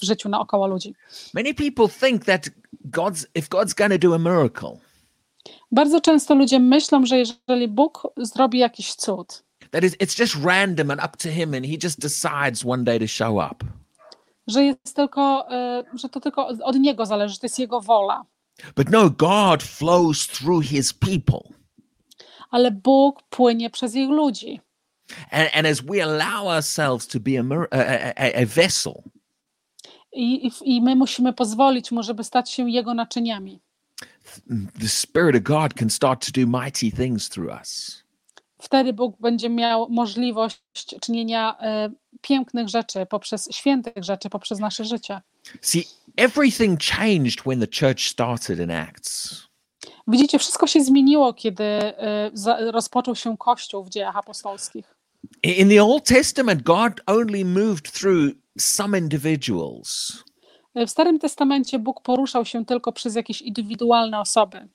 w życiu naokoło ludzi. Many people think that God's if God's to do a miracle, Bardzo często ludzie myślą, że jeżeli Bóg zrobi jakiś cud, that is it's just random and up to him and he just decides one day to show up. że jest tylko, y, że to tylko od- Niego zależy, to jest Jego wola. But no, God flows through his people. Ale Bóg płynie przez ich ludzi. And, as we allow ourselves to be a, vessel, I, i, my musimy pozwolić Mu, żeby stać się Jego naczyniami. the Spirit of God can start to do mighty things through us. Wtedy Bóg będzie miał możliwość czynienia e, pięknych rzeczy, poprzez świętych rzeczy, poprzez nasze życie. See, everything changed when the church started in Acts. Widzicie, wszystko się zmieniło, kiedy e, rozpoczął się Kościół w dziejach apostolskich. In the Old Testament, God only moved through some individuals. W Starym Testamencie Bóg poruszał się tylko przez jakieś indywidualne osoby.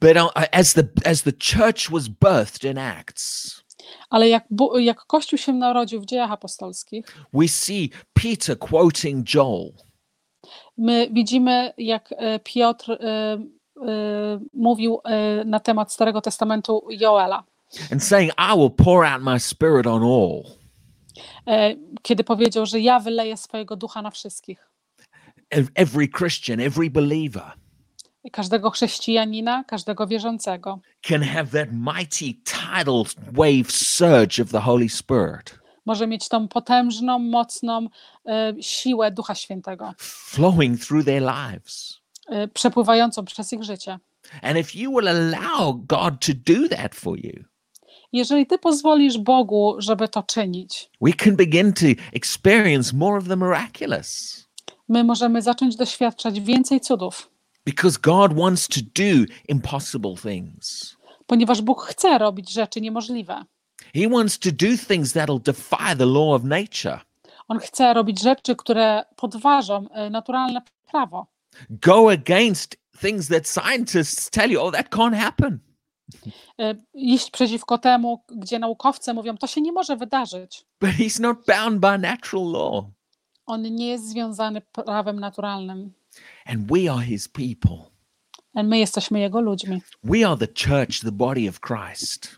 But uh, as the as the church was birthed in Acts, Ale jak, jak Kościół się narodził w dziejach apostolskich, we see Peter quoting Joel. my widzimy, jak e, Piotr e, e, mówił e, na temat Starego Testamentu Joela. And saying, I will pour out my spirit on all. E, kiedy powiedział, że ja wyleję swojego ducha na wszystkich. Ev- Every Christian, every believer Każdego chrześcijanina, każdego wierzącego. can have that mighty tidal wave surge of the Holy Spirit Może mieć tą potężną, mocną e, siłę Ducha Świętego, flowing through their lives. e, przepływającą przez ich życie. And if you will allow God to do that for you, Jeżeli ty pozwolisz Bogu, żeby to czynić, we can begin to experience more of the miraculous my możemy zacząć doświadczać więcej cudów, because God wants to do impossible things. ponieważ Bóg chce robić rzeczy niemożliwe. He wants to do things that'll defy the law of nature, On chce robić rzeczy, które podważą e, naturalne prawo. go against things that scientists tell you, oh, that can't happen. E, Iść przeciwko temu, gdzie naukowcy mówią, to się nie może wydarzyć. But he's not bound by natural law. On nie jest związany prawem naturalnym. And we are his people. A My jesteśmy Jego ludźmi. We are the church, the body of Christ.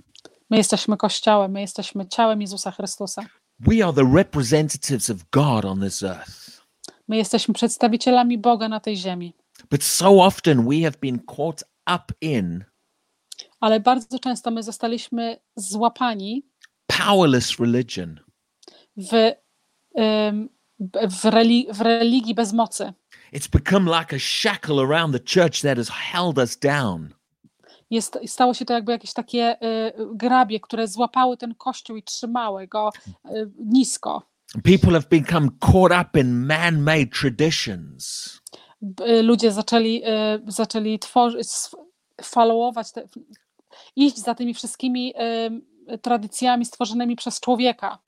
My jesteśmy Kościołem, my jesteśmy ciałem Jezusa Chrystusa. We are the representatives of God on this earth. My jesteśmy przedstawicielami Boga na tej ziemi. But so often we have been caught up in ale bardzo często my zostaliśmy złapani powerless religion. w, b- w, reli- w religii bez mocy. It's become like a shackle around the church that has held us down. Jest, stało się to jakby jakieś takie y, grabie, które złapały ten kościół i trzymały go y, nisko. People have become caught up in man made traditions. Ludzie zaczęli, y, zaczęli tworzyć, followować, te, iść za tymi wszystkimi tradycjami stworzonymi przez człowieka.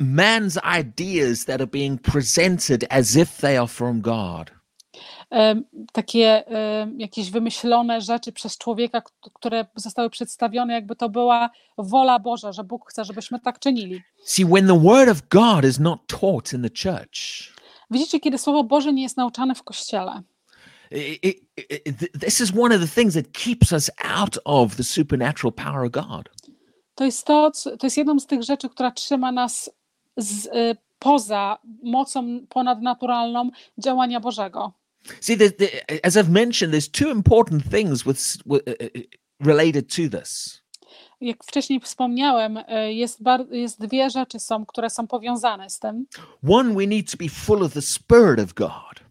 Man's ideas that are being presented as if they are from God. takie jakieś wymyślone rzeczy przez człowieka, które zostały przedstawione, jakby to była wola Boża, że Bóg chce, żebyśmy tak czynili. See, when the word of God is not taught in the church, Widzicie, kiedy Słowo Boże nie jest nauczane w kościele, this is one of the things that keeps us out of the supernatural power of God. to jest to, to jest jedną z tych rzeczy, która trzyma nas z, y, poza mocą ponadnaturalną działania Bożego. See, the, the, as I've mentioned, there's two important things with, with uh, related to this. Jak wcześniej wspomniałem, jest, bar- jest dwie rzeczy, są, które są powiązane z tym. One, we need to be full of the Spirit of God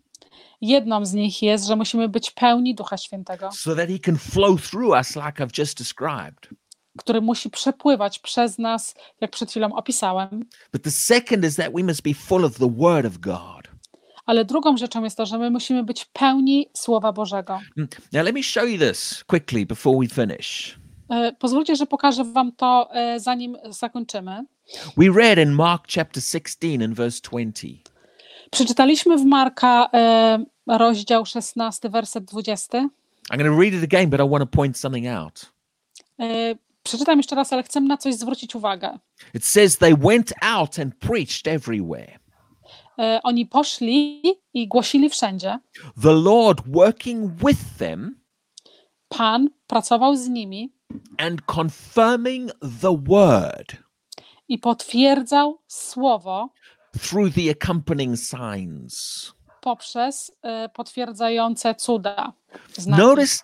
Jedną z nich jest, że musimy być pełni Ducha Świętego. so that He can flow through us, like I've just described. który musi przepływać przez nas, jak przed chwilą opisałem. But the second is that we must be full of the Word of God. Ale drugą rzeczą jest to, że my musimy być pełni Słowa Bożego. Mm, Now, let me show you this quickly before we finish. E, Pozwólcie, że pokażę Wam to, e, zanim zakończymy. We read in Mark chapter 16 and verse 20. Przeczytaliśmy w Marka e, rozdział 16, werset 20. I'm going to read it again, but I want to point something out. E, Przeczytam jeszcze raz, ale chcę na coś zwrócić uwagę. It says they went out and preached everywhere. E, Oni poszli i głosili wszędzie. The Lord working with them Pan pracował z nimi and confirming the word i potwierdzał Słowo through the accompanying signs. poprzez e, potwierdzające cuda. Znaki. Notice,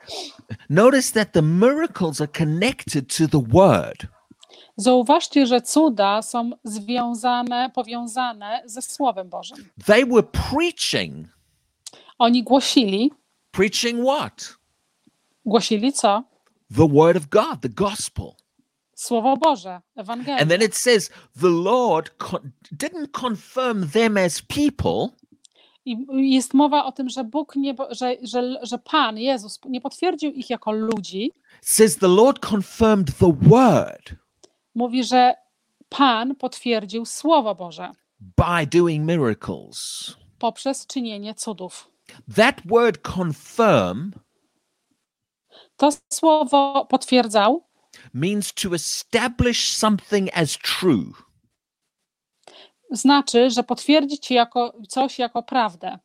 notice that the miracles are connected to the word. Zauważcie, że cuda są związane, powiązane ze Słowem Bożym. They were preaching. Oni głosili, Preaching what? głosili co? The word of God, the gospel. Słowo Boże, And Ewangelię. then it says the Lord con- didn't confirm them as people, I jest mowa o tym, że Bóg nie, że, że, że Pan, Jezus nie potwierdził ich jako ludzi. Says the Lord confirmed the word Mówi, że Pan potwierdził Słowo Boże by doing miracles. poprzez czynienie cudów. That word confirm To słowo potwierdzał means to establish something as true. znaczy, że potwierdzić jako coś jako prawdę.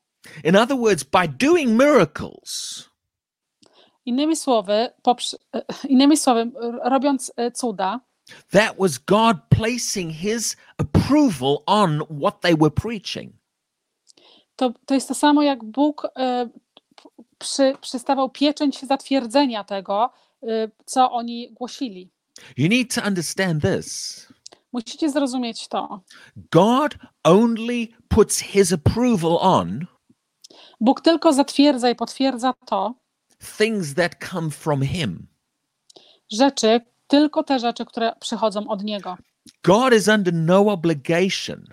In other words, by doing miracles, Innymi słowy, poprze- innymi słowy, robiąc e, cuda, that was God placing his approval on what they were preaching. to, to jest to samo jak Bóg p- przy, przystawał pieczęć zatwierdzenia tego, co oni głosili. You need to understand this. Musicie zrozumieć to. God only puts his approval on Bóg tylko zatwierdza i potwierdza to, things that come from him. rzeczy, tylko te rzeczy, które przychodzą od Niego. God is under no obligation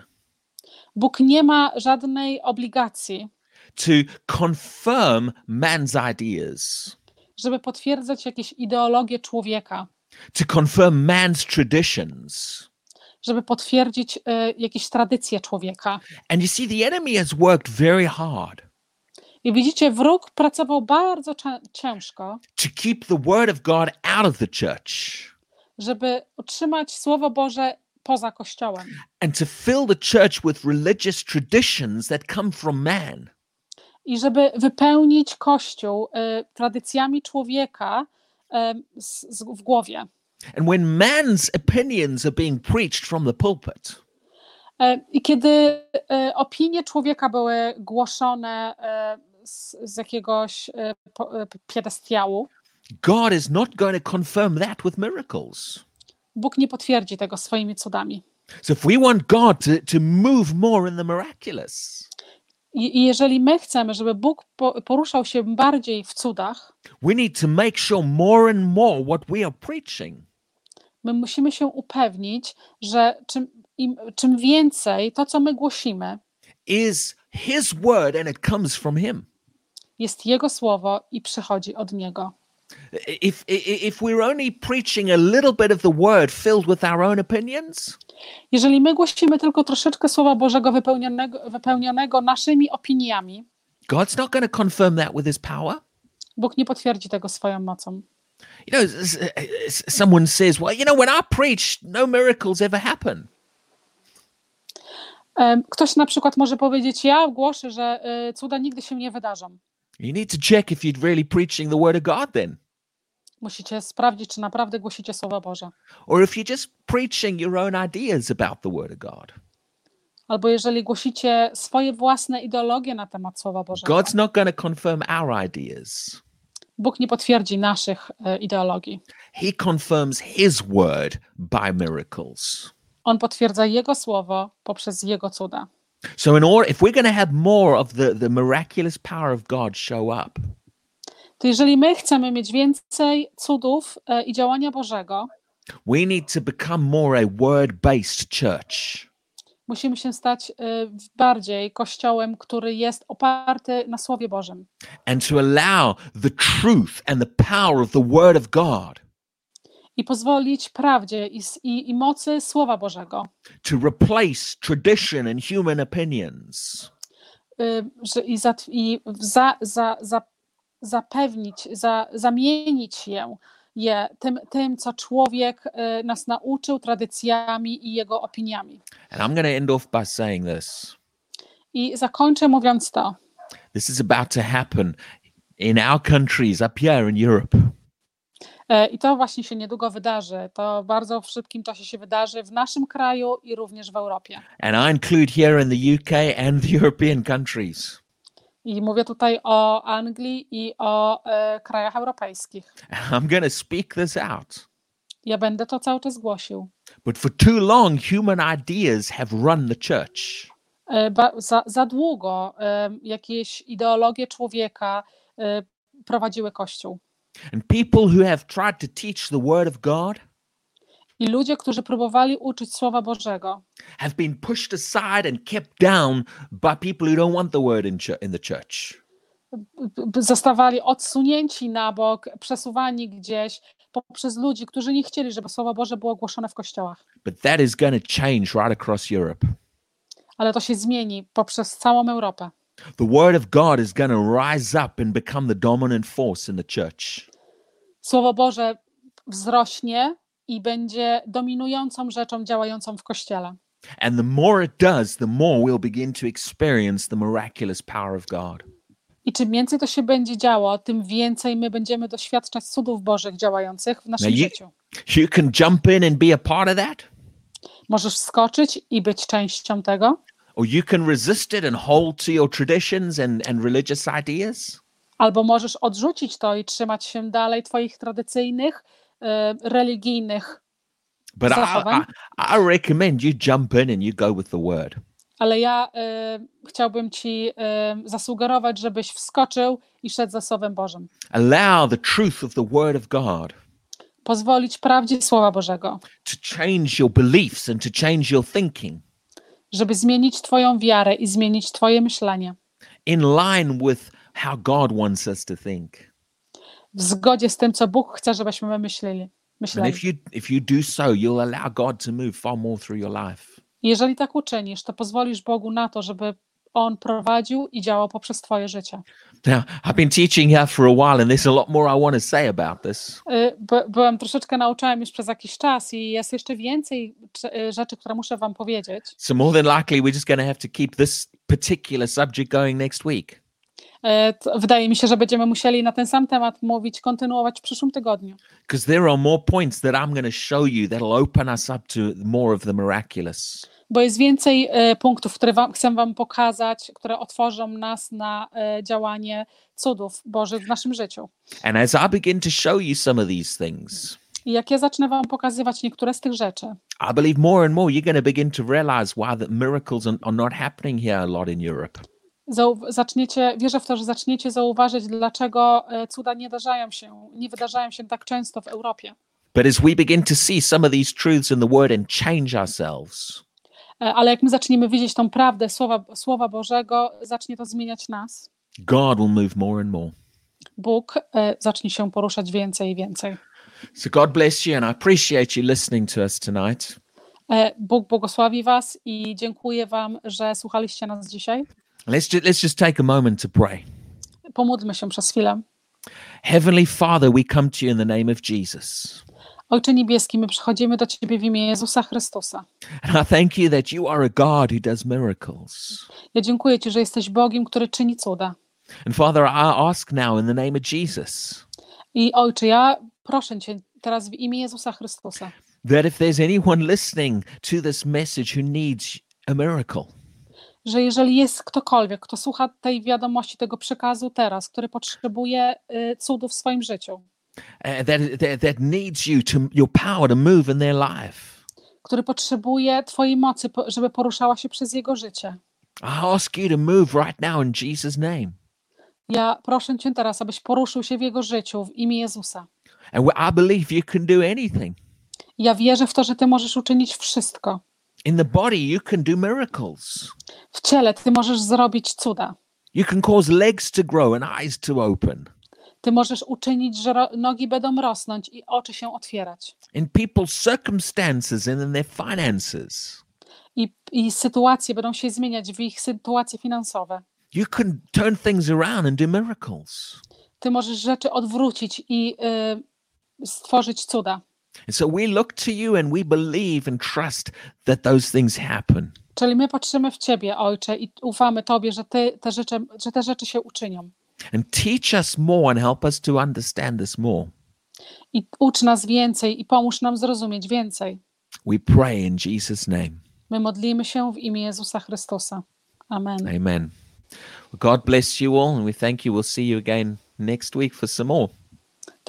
Bóg nie ma żadnej obligacji, to confirm man's ideas, żeby potwierdzać jakieś ideologie człowieka, to confirm man's traditions. żeby potwierdzić e, jakieś tradycje człowieka. And you see, the enemy has worked very hard I widzicie, wróg pracował bardzo ciężko, to keep the word of God out of the church żeby utrzymać Słowo Boże poza Kościołem and to fill the church with religious traditions that come from man. I żeby wypełnić Kościół e, tradycjami człowieka e, w głowie. And when man's opinions are being preached from the pulpit, E, I kiedy opinie człowieka były głoszone z, z jakiegoś piedestiału, God is not going to confirm that with miracles. Bóg nie potwierdzi tego swoimi cudami. So if we want God to, to move more in the miraculous, I jeżeli my chcemy, żeby Bóg po, poruszał się bardziej w cudach, we need to make sure more and more what we are preaching my musimy się upewnić, że czym, im, czym więcej to, co my głosimy, is His word and it comes from Him. jest Jego słowo i przychodzi od Niego. If, if we're only preaching a little bit of the word filled with our own opinions, Jeżeli my głosimy tylko troszeczkę Słowa Bożego wypełnionego, wypełnionego naszymi opiniami, God's not going to confirm that with His power. Bóg nie potwierdzi tego swoją mocą. You know, someone says, well, you know, when I preach, no miracles ever happen. Ktoś na przykład może powiedzieć: Ja głoszę, że y, cuda nigdy się nie wydarzą. You need to check if you're really preaching the word of God then. Musicie sprawdzić, czy naprawdę głosicie Słowo Boże. Or if you're just preaching your own ideas about the word of God. Albo jeżeli głosicie swoje własne ideologie na temat Słowa Bożego. God's not going to confirm our ideas. Bóg nie potwierdzi naszych e, ideologii. He confirms his word by miracles. On potwierdza Jego słowo poprzez Jego cuda. So in order if we're going to have more of the, the miraculous power of God show up, To jeżeli my chcemy mieć więcej cudów e, i działania Bożego, we need to become more a word-based church. musimy się stać e, bardziej kościołem, który jest oparty na Słowie Bożym. and to allow the truth and the power of the Word of God I pozwolić prawdzie i, i, i mocy Słowa Bożego, to replace tradition and human opinions. y, że, i, za, i za, za, za, zapewnić, za, zamienić je, je tym, tym, co człowiek y, nas nauczył, tradycjami i jego opiniami. And I'm going to end off by saying this I zakończę mówiąc to. this is about to happen in our countries up here in Europe. E, I to właśnie się niedługo wydarzy. To bardzo w szybkim czasie się wydarzy w naszym kraju i również w Europie. And I include here in the UK and the European countries. I mówię tutaj o Anglii i o e, krajach europejskich. I'm going to speak this out. Ja będę to cały czas głosił. But for too long, human ideas have run the church. E, ba, za, za długo e, jakieś ideologie człowieka e, prowadziły Kościół. And people who have tried to teach the Word of God I ludzie, którzy próbowali uczyć Słowa Bożego, have been pushed aside and kept down by people who don't want the Word in, chu- in the church. zostawali odsunięci na bok, przesuwani gdzieś poprzez ludzi, którzy nie chcieli, żeby Słowo Boże było głoszone w kościołach. But that is going to change right across Europe. Ale to się zmieni poprzez całą Europę. The Word of God is going to rise up and become the dominant force in the church. Słowo Boże wzrośnie i będzie dominującą rzeczą działającą w Kościele. And the more it does, the more we'll begin to experience the miraculous power of God. I czym więcej to się będzie działo, tym więcej my będziemy doświadczać cudów Bożych działających w naszym i- życiu. You can jump in and be a part of that, Możesz skoczyć i być częścią tego, or you can resist it and hold to your traditions and, and religious ideas. Albo możesz odrzucić to i trzymać się dalej Twoich tradycyjnych, e, religijnych. But I, Zachowań. I, I recommend you jump in and you go with the Word. Ale ja e, chciałbym Ci e, zasugerować, żebyś wskoczył i szedł za Słowem Bożym. Allow the truth of the Word of God Pozwolić prawdzie Słowa Bożego, to change your beliefs and to change your thinking żeby zmienić Twoją wiarę i zmienić Twoje myślenie in line with how God wants us to think. w zgodzie z tym, co Bóg chce, żebyśmy my myśleli. And myśleli. if you if you do so, you'll allow God to move far more through your life. Jeżeli tak uczynisz, to pozwolisz Bogu na to, żeby On prowadził i działał poprzez Twoje życie. Now, I've been teaching here for a while, and there's a lot more I want to say about this. Y, by- Byłem troszeczkę nauczałem już przez jakiś czas i jest jeszcze więcej y, rzeczy, które muszę Wam powiedzieć. So more than likely, we're just going to have to keep this particular subject going next week. To Wydaje mi się, że będziemy musieli na ten sam temat mówić, kontynuować w przyszłym tygodniu, Because there are more points that I'm going to show you that'll open us up to more of the miraculous. bo jest więcej e, punktów, które wam, chcę Wam pokazać, które otworzą nas na e, działanie cudów Bożych w naszym życiu. And as I begin to show you some of these things, I jak ja zacznę Wam pokazywać niektóre z tych rzeczy, I believe more and more you're going to begin to realize why the miracles are not happening here a lot in Europe. Zaczniecie, wierzę w to, że zaczniecie zauważyć, dlaczego e, cuda nie wydarzają się, nie wydarzają się tak często w Europie. But as we begin to see some of these truths in the Word and change ourselves, E, Ale jak my zaczniemy widzieć tą prawdę Słowa, Słowa Bożego, zacznie to zmieniać nas. God will move more and more. Bóg e, zacznie się poruszać więcej i więcej. So God bless you, and I appreciate you listening to us tonight. E, Bóg błogosławi Was i dziękuję Wam, że słuchaliście nas dzisiaj. Let's just, let's just take a moment to pray. Pomódlmy się przez chwilę. Heavenly Father, we come to you in the name of Jesus. Ojcze Niebieski, my przychodzimy do Ciebie w imię Jezusa Chrystusa. And I thank you that you are a God who does miracles. Ja dziękuję Ci, że jesteś Bogiem, który czyni cuda. And Father, I ask now in the name of Jesus I Ojcze, ja proszę Cię teraz w imię Jezusa Chrystusa, that if there's anyone listening to this message who needs a miracle, że jeżeli jest ktokolwiek, kto słucha tej wiadomości, tego przekazu teraz, który potrzebuje y, cudu w swoim życiu, that, that that needs you to your power to move in their life, który potrzebuje Twojej mocy, żeby poruszała się przez jego życie, I ask you to move right now in Jesus' name. ja proszę Cię teraz, abyś poruszył się w jego życiu w imię Jezusa. And I believe you can do anything. Ja wierzę w to, że Ty możesz uczynić wszystko. In the body, you can do miracles. W ciele Ty możesz zrobić cuda. You can cause legs to grow and eyes to open. Ty możesz uczynić, że nogi będą rosnąć i oczy się otwierać. In people's circumstances and in their finances. I, I sytuacje będą się zmieniać w ich sytuacje finansowe. You can turn things around and do miracles. Ty możesz rzeczy odwrócić i y, stworzyć cuda. And so we look to you and we believe and trust that those things happen. Czyli my patrzymy w Ciebie, Ojcze, i ufamy Tobie, że, ty te rzeczy, że te rzeczy się uczynią. And teach us more and help us to understand this more. I ucz nas więcej i pomóż nam zrozumieć więcej. We pray in Jesus' name. My modlimy się w imię Jezusa Chrystusa. Amen. Amen. Well, God bless you all, and we thank you. We'll see you again next week for some more.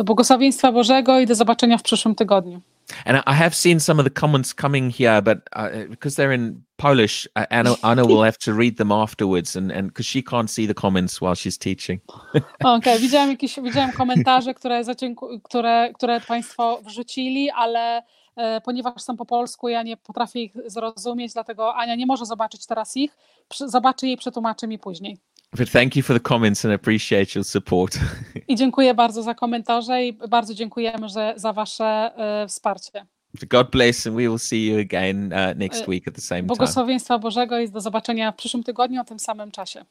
Do błogosławieństwa Bożego i do zobaczenia w przyszłym tygodniu. And I have seen some of the comments coming here, but uh, because they're in Polish, uh, Anna, Anna will have to read them afterwards, and because she can't see the comments while she's teaching. Okej, widziałam jakieś, widziałam komentarze, które, zadzięku- które, które Państwo wrzucili, ale e, ponieważ są po polsku, ja nie potrafię ich zrozumieć, dlatego Ania nie może zobaczyć teraz ich. Przy- Zobaczy je i przetłumaczy mi później. But thank you for the comments and appreciate your support. I dziękuję bardzo za komentarze i bardzo dziękujemy że, za Wasze e, wsparcie. God bless, and we will see you again uh, next Uh, week at the same time. Błogosławieństwa Bożego i do zobaczenia w przyszłym tygodniu o tym samym czasie.